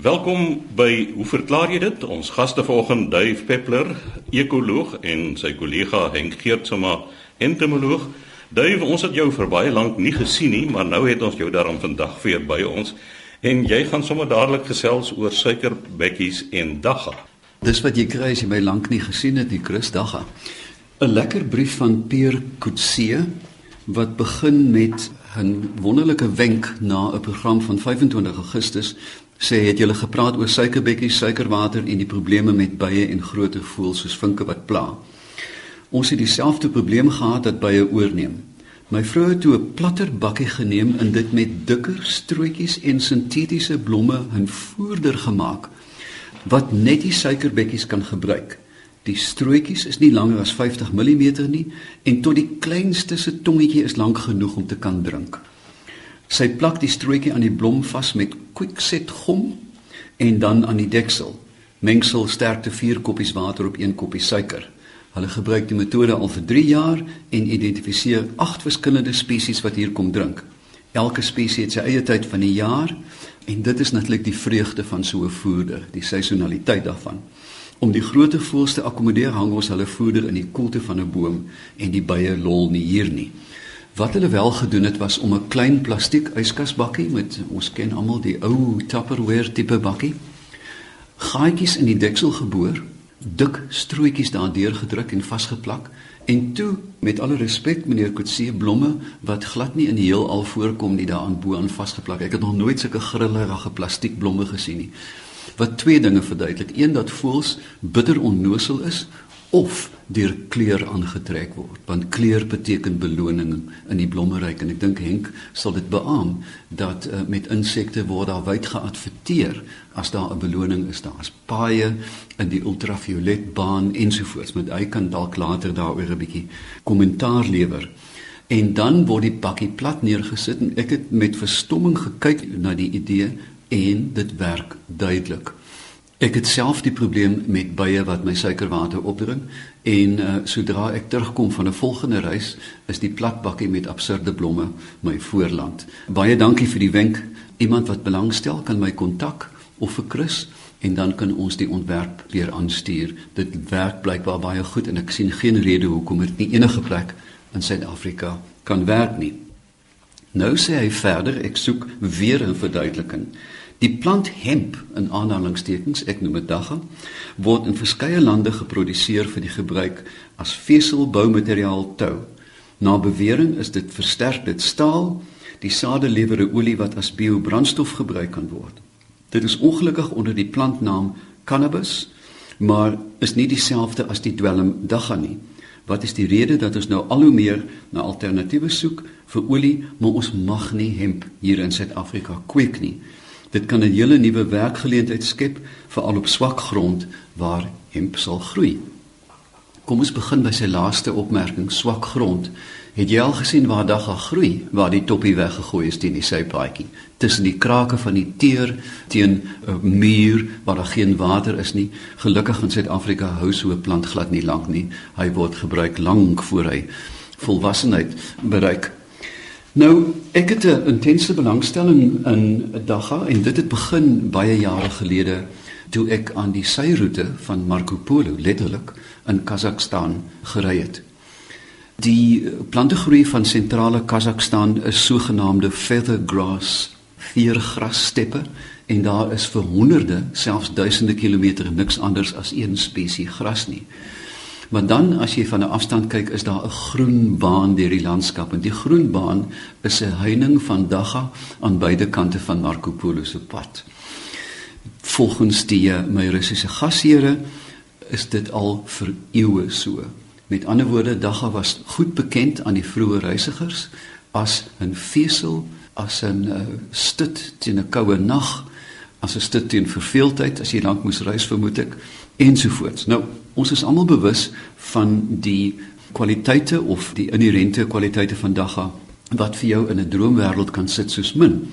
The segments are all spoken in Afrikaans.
Welkom by Hoe verklaar jy dit? Ons gaste vanoggend Duif Peppler, ekoloog en sy kollega Henk Geertsma, entomoloog. Duif, ons het jou vir baie lank nie gesien nie, maar nou het ons jou daarom vandag weer by ons en jy gaan sommer dadelik gesels oor suikerbekkies en dagga. Dis wat jy kry as jy my lank nie gesien het nie, Chris Dagga. 'n Lekker brief van Pierre Coetzee wat begin met 'n wonderlike wenk na 'n program van 25 Augustus sê het julle gepraat oor suikerbekkies, suikerwater en die probleme met bye en groot voëls soos vinke wat pla. Ons het dieselfde probleem gehad dat bye oorneem. My vrou het toe 'n platter bakkie geneem en dit met dikker strootjies en sintetiese blomme in voerder gemaak wat net die suikerbekkies kan gebruik. Die strootjies is nie langer as 50 mm nie en tot die kleinste se tongetjie is lank genoeg om te kan drink. Sy plak die strootjie aan die blom vas met quickset gom en dan aan die deksel. Mengsel sterkte 4 koppies water op 1 koppie suiker. Hulle gebruik die metode al vir 3 jaar en identifiseer 8 verskillende spesies wat hier kom drink. Elke spesies het sy eie tyd van die jaar en dit is natuurlik die vreugde van so 'n voerder, die seisonaliteit daarvan. Om die groot voëls te akkommodeer hang ons hulle voeder in die koelte van 'n boom en die bye lol nie hier nie. Wat hulle wel gedoen het was om 'n klein plastiek yskasbakkie met ons ken almal die ou Tupperware tipe bakkie. Gaatjies in die deksel geboor, dik strootjies daardeur gedruk en vasgeplak en toe met alle respek meneer Kotse blomme wat glad nie in die heelal voorkom nie daaraan bo aan vasgeplak. Ek het nog nooit sulke grillerige plastiek blomme gesien nie. Wat twee dinge verduidelik. Een dat voels bitter onnosel is of deur kleur aangetrek word want kleur beteken beloning in die blommeryk. En ek dink Henk sal dit beamoen dat uh, met insekte word daar wyd geadverteer as daar 'n beloning is. Daar's paaie in die ultraviolet baan ensovoorts. Met hy kan dalk later daaroor 'n bietjie kommentaar lewer. En dan word die bakkie plat neergesit en ek het met verstomming gekyk na die idee en dit werk duidelik Ek het self die probleem met bye wat my suikerwater opdring en uh, sodra ek terugkom van 'n volgende reis is die platbakkie met absurde blomme my voorland. Baie dankie vir die wenk. Iemand wat belangstel kan my kontak of vir Chris en dan kan ons die ontwerp weer aanstuur. Dit werk blykbaar baie goed en ek sien geen rede hoekom dit nie enige plek in Suid-Afrika kan werk nie. Nou sê hy verder, ek soek weer 'n verduideliking. Die plant hemp in aanhalingstekens, ek noem dit dagga, word in verskeie lande geproduseer vir die gebruik as veselboumateriaal tou. Na bewering is dit versterk dit staal, die sade lewer 'n olie wat as biobrandstof gebruik kan word. Dit is ongelukkig onder die plantnaam cannabis, maar is nie dieselfde as die dwelm dagga nie. Wat is die rede dat ons nou al hoe meer na alternatiewe soek vir olie, maar ons mag nie hemp hier in Suid-Afrika kweek nie. Dit kan 'n hele nuwe werkgeleentheid skep veral op swak grond waar hemp sal groei. Kom ons begin by sy laaste opmerking, swak grond. Het jy al gesien waar dag gaan groei waar die toppie weggegooi is teen die sypaadjie tussen die krake van die teer teen 'n muur waar daar geen water is nie. Gelukkig in Suid-Afrika hou so 'n plant glad nie lank nie. Hy word gebruik lank voor hy volwassenheid bereik. Nou, ek het 'n intense belangstelling in Dagga en dit het begin baie jare gelede toe ek aan die syroete van Marco Polo letterlik in Kazakstan gery het. Die plantegroei van sentrale Kazakstan is sogenaamde feather grass, viergrassteppe en daar is vir honderde, selfs duisende kilometer niks anders as een spesies gras nie. Maar dan as jy van 'n afstand kyk, is daar 'n groen baan deur die landskap en die groen baan is 'n heining van dagga aan beide kante van Marco Polo se pad. Volgens die eh, my Russiese gasheere is dit al vir eeue so. Met ander woorde, dagga was goed bekend aan die vroeë reisigers as 'n vesel, as 'n uh, stut teen 'n koue nag, as 'n stut teen verveeldheid as jy lank moes reis vermoed ek ensovoorts. Nou ons is almal bewus van die kwaliteite of die inherente kwaliteite van dagga wat vir jou in 'n droomwêreld kan sit soos min.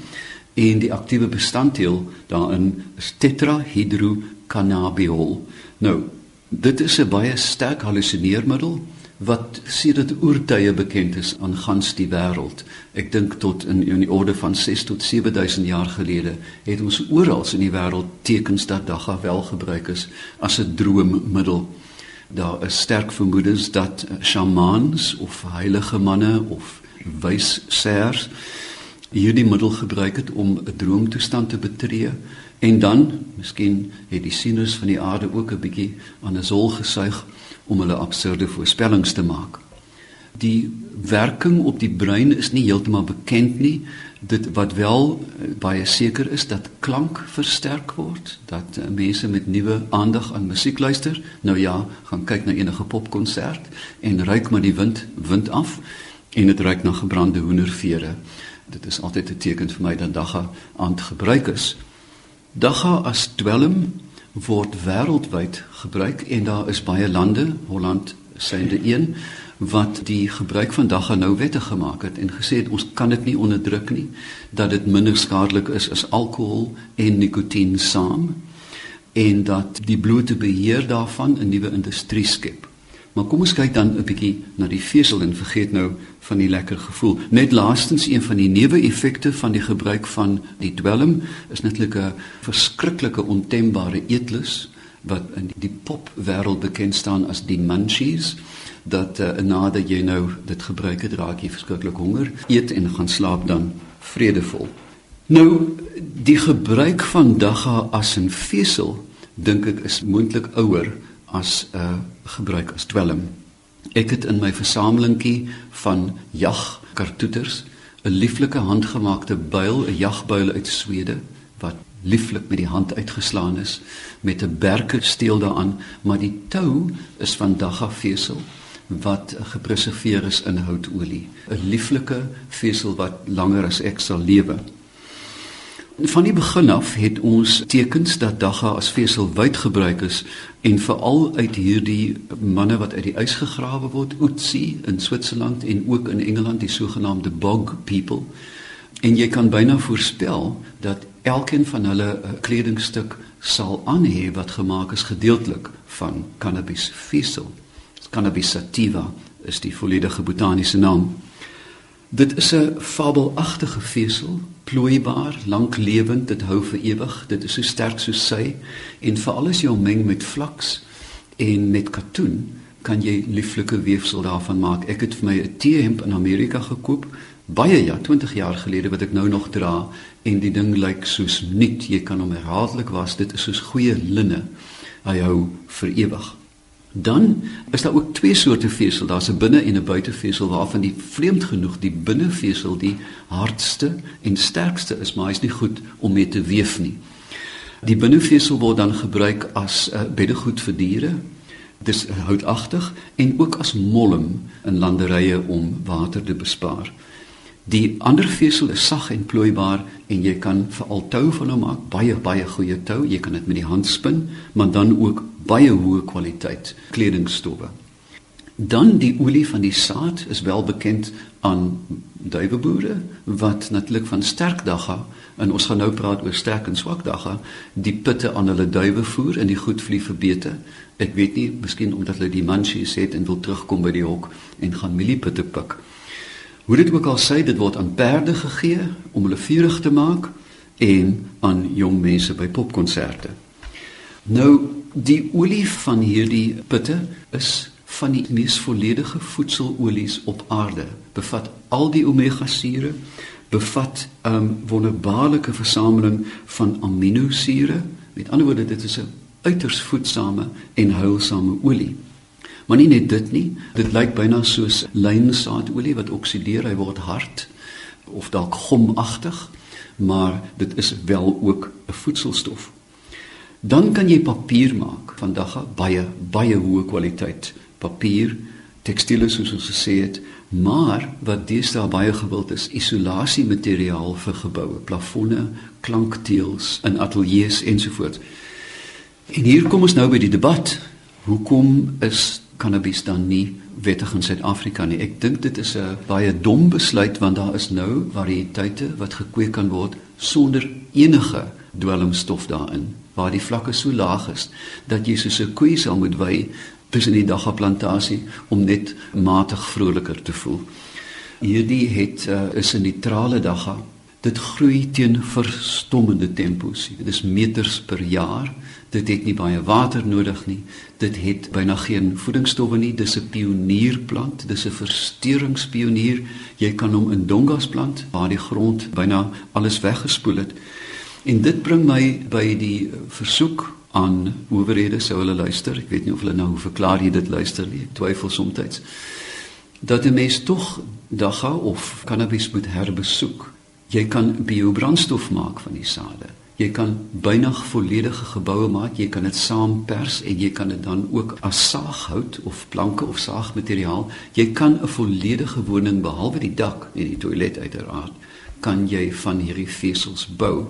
En die aktiewe bestanddeel daarin is tetrahydrocannabidiol. Nou, dit is 'n baie sterk hallusineermiddel wat sedert oertye bekend is aan gans die wêreld. Ek dink tot in in die orde van 6 tot 7000 jaar gelede het ons oral in die wêreld tekens dat dagga wel gebruik is as 'n droommiddel. Daar is sterk vermoedens dat shamans of heilige manne of wyssers hierdie middel gebruik het om 'n droomtoestand te betree en dan, miskien het die sieners van die aarde ook 'n bietjie aan 'n sol gesuig om hulle absurde voorspellings te maak. Die werking op die brein is nie heeltemal bekend nie. Dit wat wel eh, baie seker is dat klank versterk word, dat uh, mense met nuwe aandag aan musiek luister. Nou ja, gaan kyk na enige popkonsert en ruik maar die wind wind af en dit ruik na gebrande hoendervere dit is altyd 'n teken vir my dat dagga aand gebruik is. Dagga as dwelm word wêreldwyd gebruik en daar is baie lande, Holland synde een wat die gebruik van dagga nou wettig gemaak het en gesê het ons kan dit nie onderdruk nie dat dit minder skadelik is as alkohol en nikotien saam en dat die blote beheer daarvan 'n nuwe industrie skep. Maar kom ons kyk dan 'n bietjie na die vesel en vergeet nou van die lekker gevoel. Net laastens een van die neeweffekte van die gebruik van die dwelm is netlik 'n verskriklike ontembare eetlus wat in die popwêreld bekend staan as die munchies dat uh, nadat jy nou dit gebruik het raak jy verskriklik honger eet en gaan slaap dan vredevol nou die gebruik van dagga as 'n vesel dink ek is moontlik ouer as 'n uh, gebruik as dwelm. Ek het in my versamelingkie van jagkartoeters 'n lieflike handgemaakte buil, 'n jagbuil uit Swede wat lieflik met die hand uitgeslaan is met 'n berke steel daaraan, maar die tou is van daggavesel wat gepreserveer is in houtolie. 'n Lieflike vesel wat langer as ek sal lewe. Van die begin af het ons tekens dat dagga as vesel wyd gebruik is en veral uit hierdie manne wat uit die ys gegrawe word, Utsi in Switserland en ook in Engeland die sogenaamde bog people. En jy kan byna voorspel dat elkeen van hulle 'n kledingstuk sal aan hê wat gemaak is gedeeltelik van cannabis vesel. Cannabis sativa is die volledige botaniese naam. Dit is 'n fabelagtige vesel, plooibaar, lanklewend, dit hou vir ewig. Dit is so sterk soos sy en veral as jy hom meng met flaks en met katoen, kan jy lieflike weefsel daarvan maak. Ek het vir my 'n T-hemp in Amerika gekoop, baie ja, 20 jaar gelede wat ek nou nog dra en die ding lyk soos nuut. Jy kan hom herhaaldelik was. Dit is soos goeie linne. Hy hou vir ewig. Dan is daar ook twee soorte vesel. Daar's 'n binne- en 'n buitevesel waarvan die vreemd genoeg die binnevesel die hardste en sterkste is, maar hy's nie goed om mee te weef nie. Die binnevesel word dan gebruik as uh, beddegoed vir diere. Dit is houtagtig en ook as molm in landerye om water te bespaar. Die ander vesel is sag en plooibaar en jy kan veral tou van hom maak, baie baie goeie tou. Jy kan dit met die hand spin, maar dan ook baie hoë kwaliteit kledingstowwe. Dan die olie van die saad is wel bekend aan duiweboere wat natuurlik van sterk dagga en ons gaan nou praat oor sterk en swak dagga die pitte aan hulle duwe voer en die goed vlieg verbete. Ek weet nie, miskien omdat hulle die munchies het en wil terugkom by die hok en gaan mieliepitte pik. Hoe dit ook al sê, dit word aan perde gegee om hulle vurig te maak en aan jong mense by popkonserte. Nou die olie van hierdie pitte is van die mees volledige voedselolies op aarde. Bevat al die omega-sure, bevat 'n um, wonderbaarlike versameling van aminosure. Met ander woorde, dit is 'n uiters voedsame en heilsame olie. Maar nie net dit nie, dit lyk byna soos lynsaadolie wat oksideer, hy word hard of dalk gomagtig, maar dit is wel ook 'n voedselstof. Dan kan jy papier maak. Vandag baie baie hoë kwaliteit papier, tekstiele soos ons gesê het, maar wat deesdae baie gewild is, isolasiemateriaal vir geboue, plafonne, klankteels in ateljee's ensovoorts. En hier kom ons nou by die debat. Hoekom is cannabis dan nie wettig in Suid-Afrika nie? Ek dink dit is 'n baie dom besluit want daar is nou variëteite wat gekweek kan word sonder enige dwelmstof daarin waar die vlakke so laag is dat jy soos 'n koei sal moet wy tussen die dagga plantasie om net matig vroliker te voel. Hierdie het uh, is 'n neutrale dagga. Dit groei teen verstommende tempos. Dit is meters per jaar. Dit het nie baie water nodig nie. Dit het byna geen voedingsstowwe nie. Dis 'n pionierplant. Dis 'n versteringspionier. Jy kan hom in dongas plant waar die grond byna alles weggespoel het. En dit bring my by die versoek aan owerhede sou hulle luister. Ek weet nie of hulle nou verklaar jy dit luister nie. Ek twyfel soms. Dat 'n mens tog dagga of cannabis moet herbesoek. Jy kan biobrandstof maak van die sade. Jy kan byna volledige geboue maak. Jy kan dit saam pers en jy kan dit dan ook as saaghout of planke of saagmateriaal. Jy kan 'n volledige woning behalwe die dak en die toilet uiteraard kan jy van hierdie vesels bou.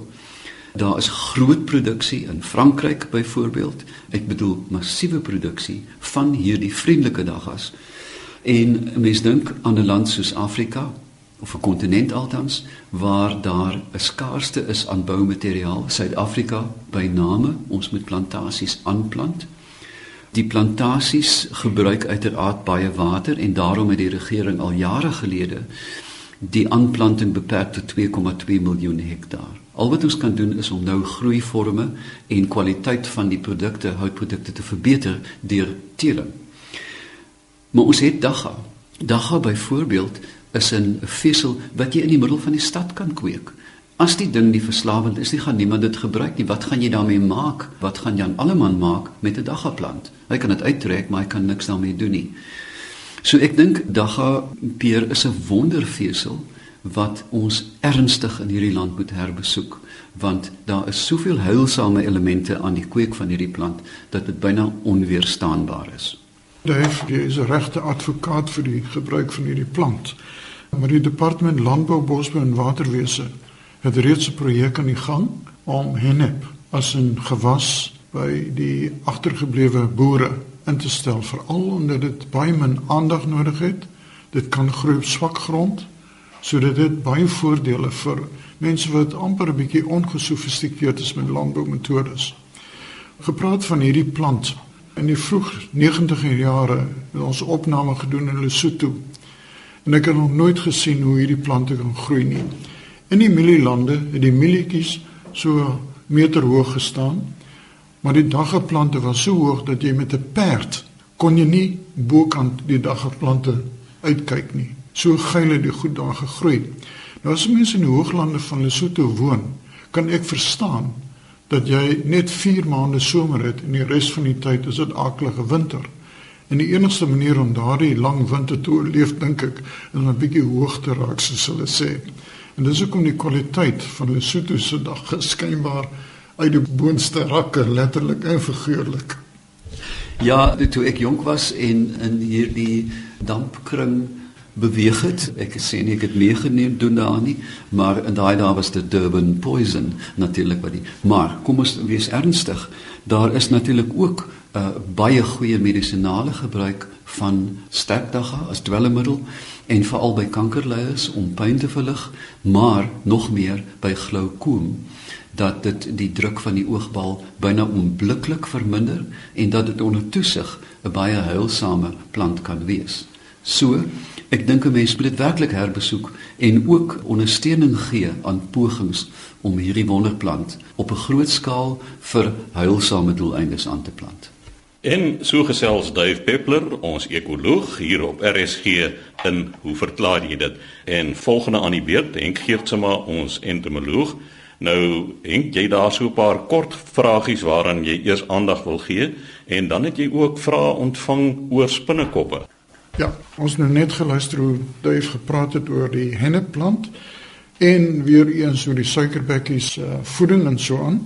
Daar is groot produksie in Frankryk byvoorbeeld. Ek bedoel massiewe produksie van hierdie vriendelike daggas. En mense dink aan 'n land soos Afrika of 'n kontinent altans waar daar 'n skaarste is aan boumateriaal. Suid-Afrika by name, ons moet plantasies aanplant. Die plantasies gebruik uiteraard baie water en daarom het die regering al jare gelede die aanplanting beperk tot 2,2 miljoen hektaar. Al wat ons kan doen is om nou groeivorme en kwaliteit van die produkte, houtprodukte te verbeter deur teeling. Maar ons het dagga. Dagga byvoorbeeld is 'n vesel wat jy in die middel van die stad kan kweek. As die ding nie verslawend is nie, gaan niemand dit gebruik nie. Wat gaan jy daarmee maak? Wat gaan Jan Alleman maak met 'n dagga plant? Hy kan dit uittrek, maar hy kan niks daarmee doen nie. So ek dink dagga peer is 'n wondervesel wat ons ernstig in hierdie land moet herbesoek want daar is soveel heilsame elemente aan die kweek van hierdie plant dat dit byna onweerstaanbaar is. Dave, jy is 'n regte advokaat vir die gebruik van hierdie plant. Maar die departement landbou, bosbou en waterwese het reeds 'n projek aan die gang om hennep as 'n gewas by die agtergeblewe boere in te stel veral omdat dit baie min aandag nodig het. Dit kan groei op swak grond sodat dit baie voordele vir mense wat amper 'n bietjie ongesofistikeerd is met landboumetodes. Gepraat van hierdie plant in die vroeg 90er jare het ons opname gedoen in Lesotho. En ek het nog nooit gesien hoe hierdie plante kan groei nie. In die mielielande het die mielietjies so meter hoog gestaan, maar die daggeplante was so hoog dat jy met 'n perd kon jy nie bokant die daggeplante uitkyk nie. So geil het die goed daar gegroei. Nou as mense in die hooglande van Lesotho woon, kan ek verstaan dat jy net 4 maande somer het en die res van die tyd is dit aaklige winter. En die enigste manier om daardie lang winter te oorleef, dink ek, is om 'n bietjie hoog te raak, soos hulle sê. En dis hoekom die kwaliteit van Lesotho se dag geskynbaar uit die boonste rakke letterlik en figuurlik. Ja, toe ek jonk was en in hierdie dampkring beweeg het. Ek sê nie ek het meegeneem doen daar nie, maar in daai dae was dit Durban poison natuurlik wat die. Maar kom ons wees ernstig. Daar is natuurlik ook 'n uh, baie goeie medisinale gebruik van sterkdagga as dwelmmiddel en veral by kankerleiers om pyn te verlig, maar nog meer by glaukoom dat dit die druk van die oogbal byna onmiddellik verminder en dat dit onder toesig 'n baie heilsame plant kan wees. So Ek dink 'n mens moet dit werklik herbesoek en ook ondersteuning gee aan pogings om hierdie wonderplant op 'n groot skaal vir heilsame doeleindes aan te plant. En so gesels Dave Peppler, ons ekoloog hier op RSG in hoe verklaar jy dit? En volgende aan die beurt, Henk Geertsma, ons entomoloog. Nou, Henk, jy daar so 'n paar kort vragies waaraan jy eers aandag wil gee en dan het jy ook vrae ontvang oor spinnekoppe. Ja, ons het nou net geluister hoe Duif gepraat het oor die henneplant en weer eens oor die suikerbekkies uh, voeding en so aan.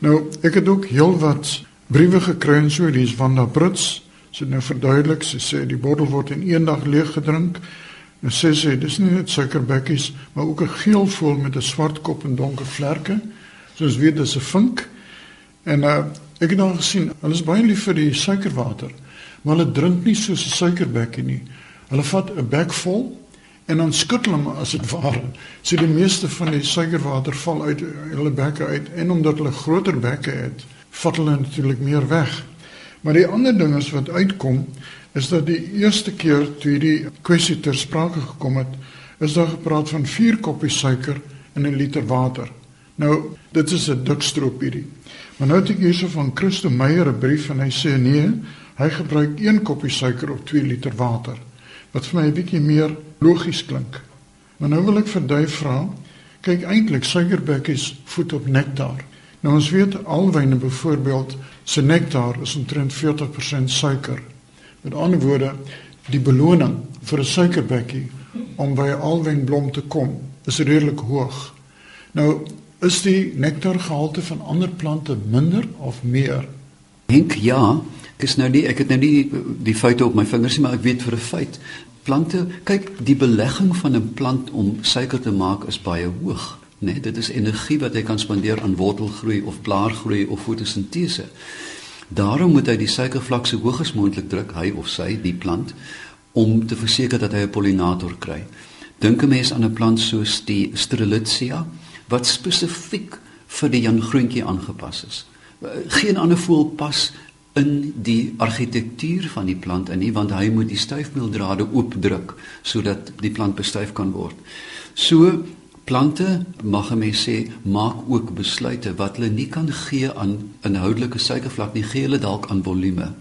Nou, ek het ook heelwat briewe gekry en so, dis van da Brits. Sy nou verduidelik, sy sê die bottel word in een dag leeg gedrink. En sy sê dis nie net suikerbekkies, maar ook 'n geel voël met 'n swart kop en donker vlerke. Soos weet dis 'n vink. En uh, ek het dan gesien, hulle is baie lief vir die suikerwater maar hulle drink nie soos 'n suikerbekkie nie. Hulle vat 'n bek vol en dan skuttel hulle as dit ware. So die meeste van die suikerwater val uit hulle bekke uit en omdat hulle groter bekke het, vat hulle natuurlik meer weg. Maar die ander ding is wat uitkom is dat die eerste keer toe hierdie kwessie ter sprake gekom het, is daar gepraat van 4 koppies suiker in 'n liter water. Nou, dit is 'n dik stroop hierdie. Maar nou het ek hierso van Christo Meyer 'n brief en hy sê nee, hy gebruik 1 koppie suiker op 2 liter water. Wat vir my 'n bietjie meer logies klink. Maar nou wil ek vir Duif vra, kyk eintlik suikerbekkies voed op nektar. Nou ons weet alwyne byvoorbeeld se nektar is omtrent 40% suiker. Met ander woorde, die beloning vir 'n suikerbekkie om by 'n alwynblom te kom is redelik hoog. Nou is die nektargehalte van ander plante minder of meer? Dink ja, ek is nou nie ek het nou nie die feite op my vingers nie, maar ek weet vir 'n feit plante kyk die belegging van 'n plant om suiker te maak is baie hoog. Nee, dit is energie wat hy kan spandeer aan wortelgroei of blaargroei of fotosintese. Daarom moet hy die suikervlak so hoog as moontlik druk, hy of sy, die plant, om te verseker dat hy 'n pollinator kry. Dink 'n mens aan 'n plant soos die Strelitzia wat spesifiek vir die jangroentjie aangepas is. Geen ander voël pas in die argitektuur van die plant in nie want hy moet die styfmeeldrade oopdruk sodat die plant bestuif kan word. So plante mag mense sê maak ook besluite wat hulle nie kan gee aan inhoudelike suikervlak nie, gee hulle dalk aan volume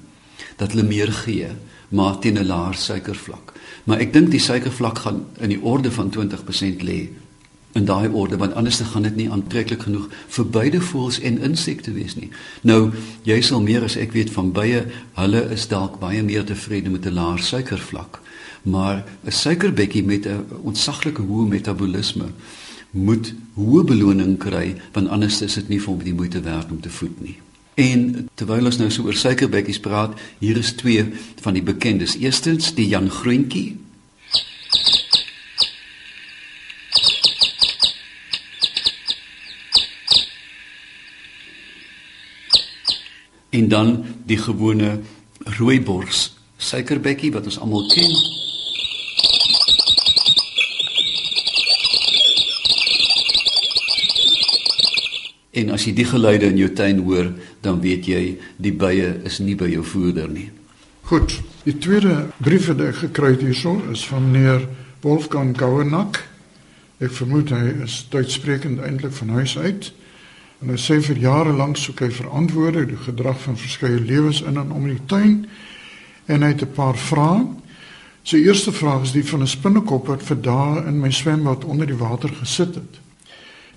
dat hulle meer gee maar teen 'n laer suikervlak. Maar ek dink die suikervlak gaan in die orde van 20% lê in daai orde want anders dan gaan dit nie aantreklik genoeg vir beide voëls en insekte wees nie. Nou, jy sal meer as ek weet van bye, hulle is dalk baie meer tevrede met 'n laer suikervlak. Maar 'n suikerbekkie met 'n ontsaglike hoë metabolisme moet hoë beloning kry want anders is dit nie vir hom die moeite werd om te voed nie. En terwyl ons nou so oor suikerbekkies praat, hier is twee van die bekendes. Eerstens die Jan Groentjie. En dan die gewone rooibors suikerbekkie wat ons almal ken. En as jy die geluide in jou tuin hoor, dan weet jy die bye is nie by jou voerder nie. Goed. Die tweede brief wat ek gekry het hierso is van meneer Wolfgang Gauenack. Ek vermoed hy is Duitssprekend eintlik van huis uit. En hy sê vir jare lank soek hy verantwoorde oor die gedrag van verskeie lewens in en om die tuin. En hy het 'n paar vrae. Sy eerste vraag is die van 'n spinnekop wat vir dae in my swembad onder die water gesit het.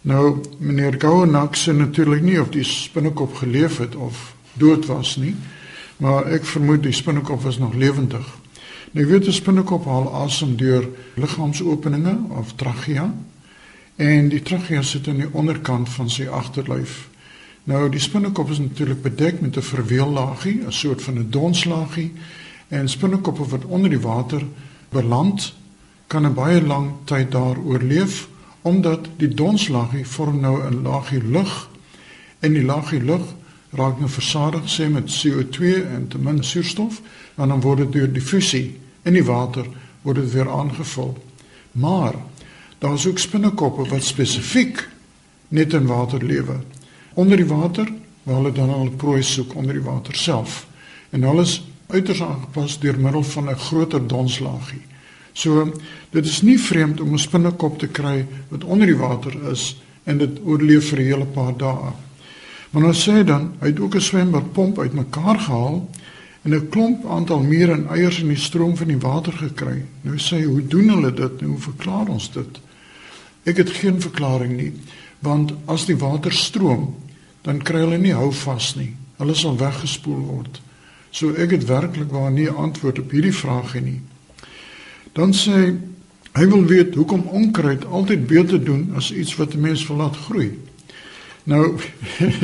Nou meneer Gouenak sê natuurlik nie of die spinnekop geleef het of dood was nie, maar ek vermoed die spinnekop was nog lewendig. Nou jy weet 'n spinnekop haal asem deur liggaamsopeninge of trachea en die trachea sit aan die onderkant van sy agterlyf. Nou die spinnekop is natuurlik bedek met 'n verweellaagie, 'n soort van 'n donslaagie en spinnekoppe wat onder die water beland kan 'n baie lang tyd daar oorleef omdat die donslaagie vorm nou 'n laagie lug en die laagie lug raak nou versadig sê met CO2 en te min suurstof en dan word dit deur diffusie in die water word dit weer aangevul. Maar daar is ook spinnekoppe wat spesifiek net in water lewe. Onder die water waar hulle dan al prooi soek onder die water self. En hulle is uiters aangepas deur middel van 'n groter donslaagie. So dit is nie vreemd om 'n spinnekop te kry wat onder die water is en dit oorleef vir 'n hele paar dae. Maar nou sê dan, hy het ook 'n swemmerpomp uitmekaar gehaal en 'n klomp aantal mure en eiers in die stroom van die water gekry. Nou sê hy, hoe doen hulle dit? Nou hoe verklaar ons dit? Ek het geen verklaring nie, want as die water stroom, dan kry hulle nie hou vas nie. Hulle sal weggespoel word. So ek het werklik waar nie 'n antwoord op hierdie vraag nie. Dan sê hy hy wil weet hoekom onkruid altyd beter doen as iets wat 'n mens wil laat groei. Nou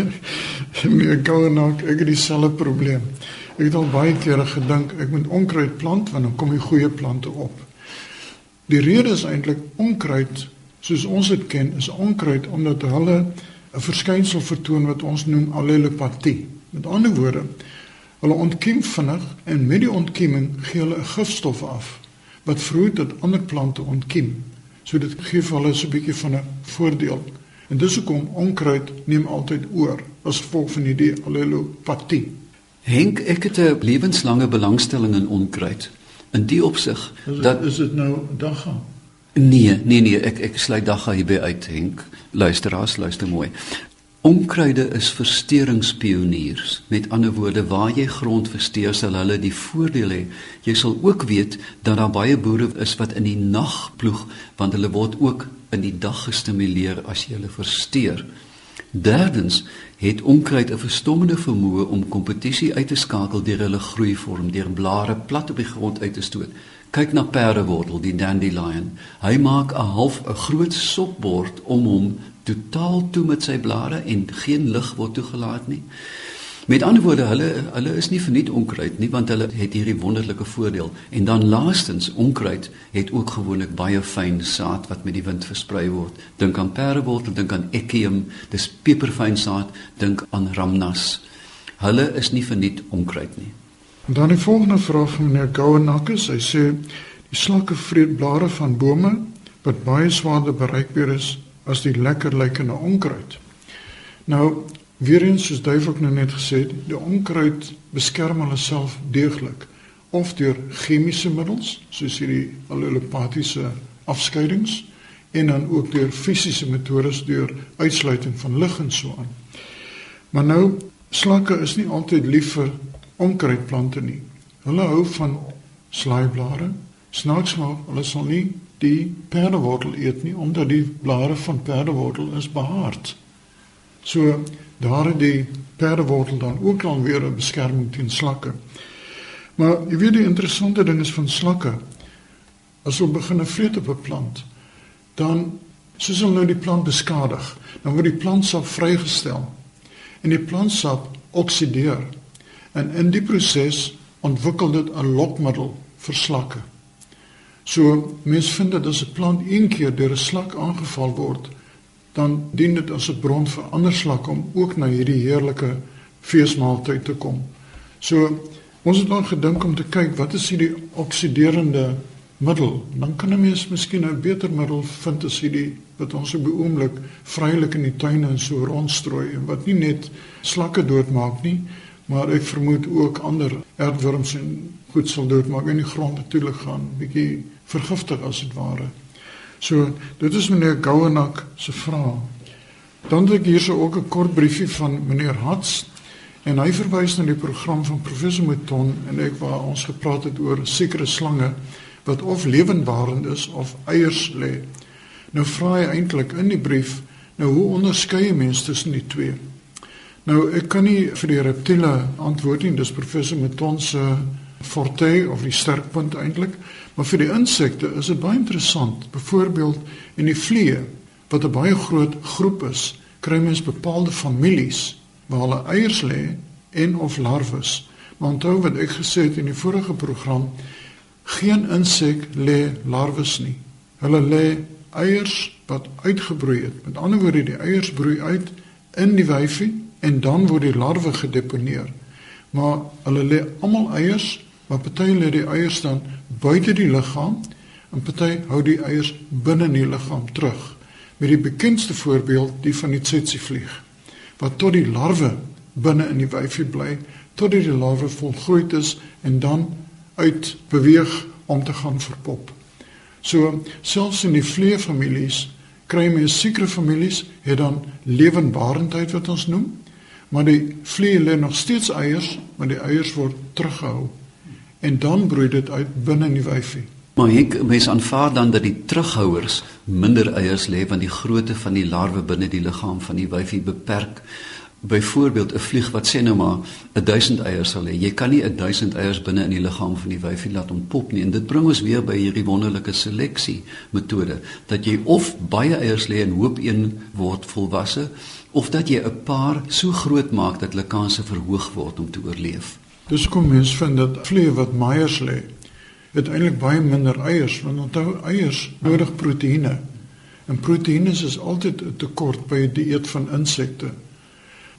meneer Gouenak, ek het dieselfde probleem. Ek het al baie kere gedink ek moet onkruid plant want dan kom die goeie plante op. Die rede is eintlik onkruid soos ons dit ken is onkruid omdat hulle 'n verskynsel vertoon wat ons noem allelopatie. Met ander woorde, hulle ontkiem vinnig en met die ontkieming gee hulle 'n gifstof af wat vroeg dat ander plante ontkiem. So dit gee vir hulle so 'n bietjie van 'n voordeel. En dis hoekom onkruid neem altyd oor as gevolg van hierdie allelopatie. Henk, ek het 'n lewenslange belangstelling in onkruid. In die opsig dat is dit nou dagga? Nee, nee nee, ek ek sluit dagga hierby uit, Henk. Luisteraars, luister mooi. Onkruide is versteringspioniers. Met ander woorde, waar jy grond versteur, sal hulle die voordeel hê. Jy sal ook weet dat daar baie boere is wat in die nag ploeg, want hulle word ook in die dag gestimuleer as jy hulle versteur. Derdens het onkruid 'n verstommende vermoë om kompetisie uit te skakel deur hulle groeivorm, deur blare plat op die grond uit te stoot. Kyk na perdewortel, die dandelion. Hy maak 'n half 'n groot sopbord om hom totaal toe met sy blare en geen lig word toegelaat nie. Met ander woorde, hulle hulle is nie verniet onkruid nie want hulle het hierdie wonderlike voordeel. En dan laastens, onkruid het ook gewoonlik baie fyn saad wat met die wind versprei word. Dink aan perdewortel, dink aan ekium, dis peperfyn saad, dink aan ramnas. Hulle is nie verniet onkruid nie. En dan die volgende vraag van meneer Gouenakkes, hy sê die slakke vreet blare van bome wat baie swaarder bereikbaar is as die lekker lykende onkruid. Nou, weer eens soos Duif ook nou net gesê het, die onkruid beskerm hulle self deeglik of deur chemiese middels soos hierdie allelopatiese afskeidings en dan ook deur fisiese metodes deur uitsluiting van lig en so aan. Maar nou slakke is nie altyd lief vir onkruidplante nie. Hulle hou van slaaiblare. Snaaks maar, hulle sal nie die perdewortel eet nie omdat die blare van perdewortel is behaard. So daar het die perdewortel dan ook al weer 'n beskerming teen slakke. Maar jy weet die interessante ding is van slakke. As hulle begin vreet op 'n plant, dan soos hulle nou die plant beskadig, dan word die plantsap vrygestel en die plantsap oksideer. En in die proses ontwikkel dit 'n lokmiddel vir slakke. So mens vind dat as 'n plant een keer deur 'n slak aangeval word, dan dien dit as 'n bron vir ander slakke om ook na hierdie heerlike feesmaaltyd te kom. So ons het dan gedink om te kyk wat is hierdie oksiderende middel? Dan kan 'n mens miskien 'n beter middel vind as hierdie wat ons op die oomblik vrylik in die tuine en so rondstrooi en wat nie net slakke doodmaak nie, maar ek vermoed ook ander aardwurms en goed sal doodmaak en die grond natuurlik gaan bietjie vergiftig as dit ware. So, dit is meneer Gouenak se vraag. Dan het ek hierso ook 'n kort briefie van meneer Hats en hy verwys na die program van professor Mouton en ek waar ons gepraat het oor sekere slange wat of lewendbarend is of eiers lê. Nou vra hy eintlik in die brief, nou hoe onderskei mense tussen die twee? Nou ek kan nie vir die reptiele antwoord nie, dis professor Mouton se forte of die sterkpunt eintlik. Maar vir die insekte is dit baie interessant. Byvoorbeeld in die vliee wat 'n baie groot groep is, kry mens bepaalde families waar hulle eiers lê en of larwes. Maar onthou wat ek gesê het in die vorige program, geen insek lê larwes nie. Hulle lê eiers wat uitgebroei het. Met ander woorde, die eiers broei uit in die wyfie en dan word die larwe gedeponeer. Maar hulle lê almal eiers maar party lê die eiers dan buite die liggaam en party hou die eiers binne in die liggaam terug. Met die bekendste voorbeeld die van die tsetsevlieg wat tot die larwe binne in die wyfie bly tot die larwe volgroeid is en dan uit beweeg om te gaan verpop. So selfs in die vleefamilies kry mens sekere families het dan lewendbarendheid wat ons noem, maar die vlee lê nog steeds eiers, maar die eiers word teruggehou en dan broei dit uit binne in die wyfie. Maar ek mens aanvaar dan dat die terughouers minder eiers lê want die grootte van die larwe binne die liggaam van die wyfie beperk. Byvoorbeeld 'n vlieg wat sê nou maar 1000 eiers sal hê. Jy kan nie 1000 eiers binne in die liggaam van die wyfie laat ontpop nie. En dit bring ons weer by hierdie wonderlike seleksie metode dat jy of baie eiers lê en hoop een word volwasse of dat jy 'n paar so groot maak dat hulle kanse verhoog word om te oorleef. Dis kom mens vind dat vlee wat maiers lê, het eintlik baie minder eiers, want onthou eiers nodig proteïene. En proteïene is altyd 'n tekort by die dieet van insekte.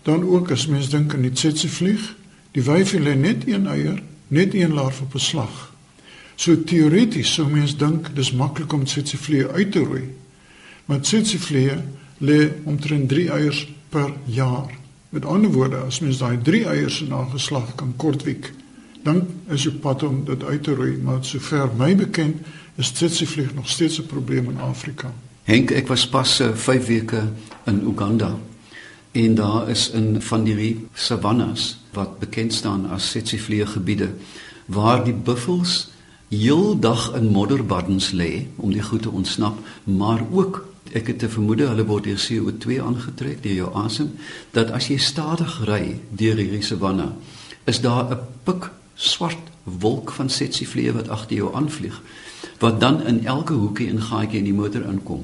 Dan ook as mens dink aan die tsetsevlieg, die wyfie lê net een eier, net een larf op 'n slag. So teoreties sou mens dink dis maklik om tsetsevlieg uit te roei. Maar tsetsevlieg lê omtrent 3 eiers per jaar. Met ander woorde, as mens daai drie eiers in nageslag kan kortwiek, dan is dit pad om dit uit te roei, maar sover my bekend is tsetseflieg nog steeds 'n probleem in Afrika. Henk, ek was pas 5 uh, weke in Uganda en daar is in van die savannas wat bekend staan as tsetseflieggebiede waar die buffels heeldag in modderbaddens lê om die goed te ontsnap, maar ook ek het te vermoed hulle word deur CO2 aangetrek deur jou asem dat as jy stadig ry deur hierdie savanna is daar 'n pik swart wolk van setsivlee wat agter jou aanvlieg wat dan in elke hoekie en gaatjie in die motor inkom.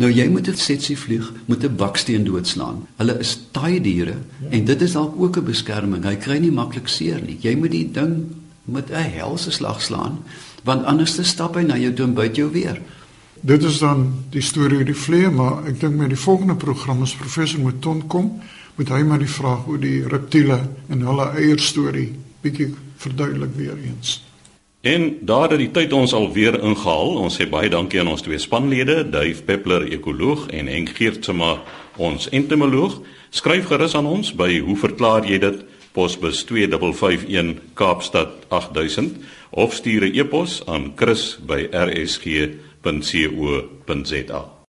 Nou jy moet dit setsivlieg met 'n baksteen doodslaan. Hulle is taai diere ja. en dit is dalk ook 'n beskerming. Hy kry nie maklik seer nie. Jy moet die ding met 'n helse slag slaan want anders te stap hy na jou toe en byt jou weer. Dit is dan die storie oor die vlee, maar ek dink met die volgende program as professor Mouton kom, moet hy maar die vraag oor die reptiele en hulle eier storie bietjie verduidelik weer eens. En daar het die tyd ons alweer ingehaal. Ons sê baie dankie aan ons twee spanlede, Dave Peppler, ekoloog en Henk Geertsma, ons entomoloog. Skryf gerus aan ons by hoe verklaar jy dit? Posbus 2551 Kaapstad 8000 of stuur 'n e-pos aan chris@rsg.co.za 奔四了，奔四了。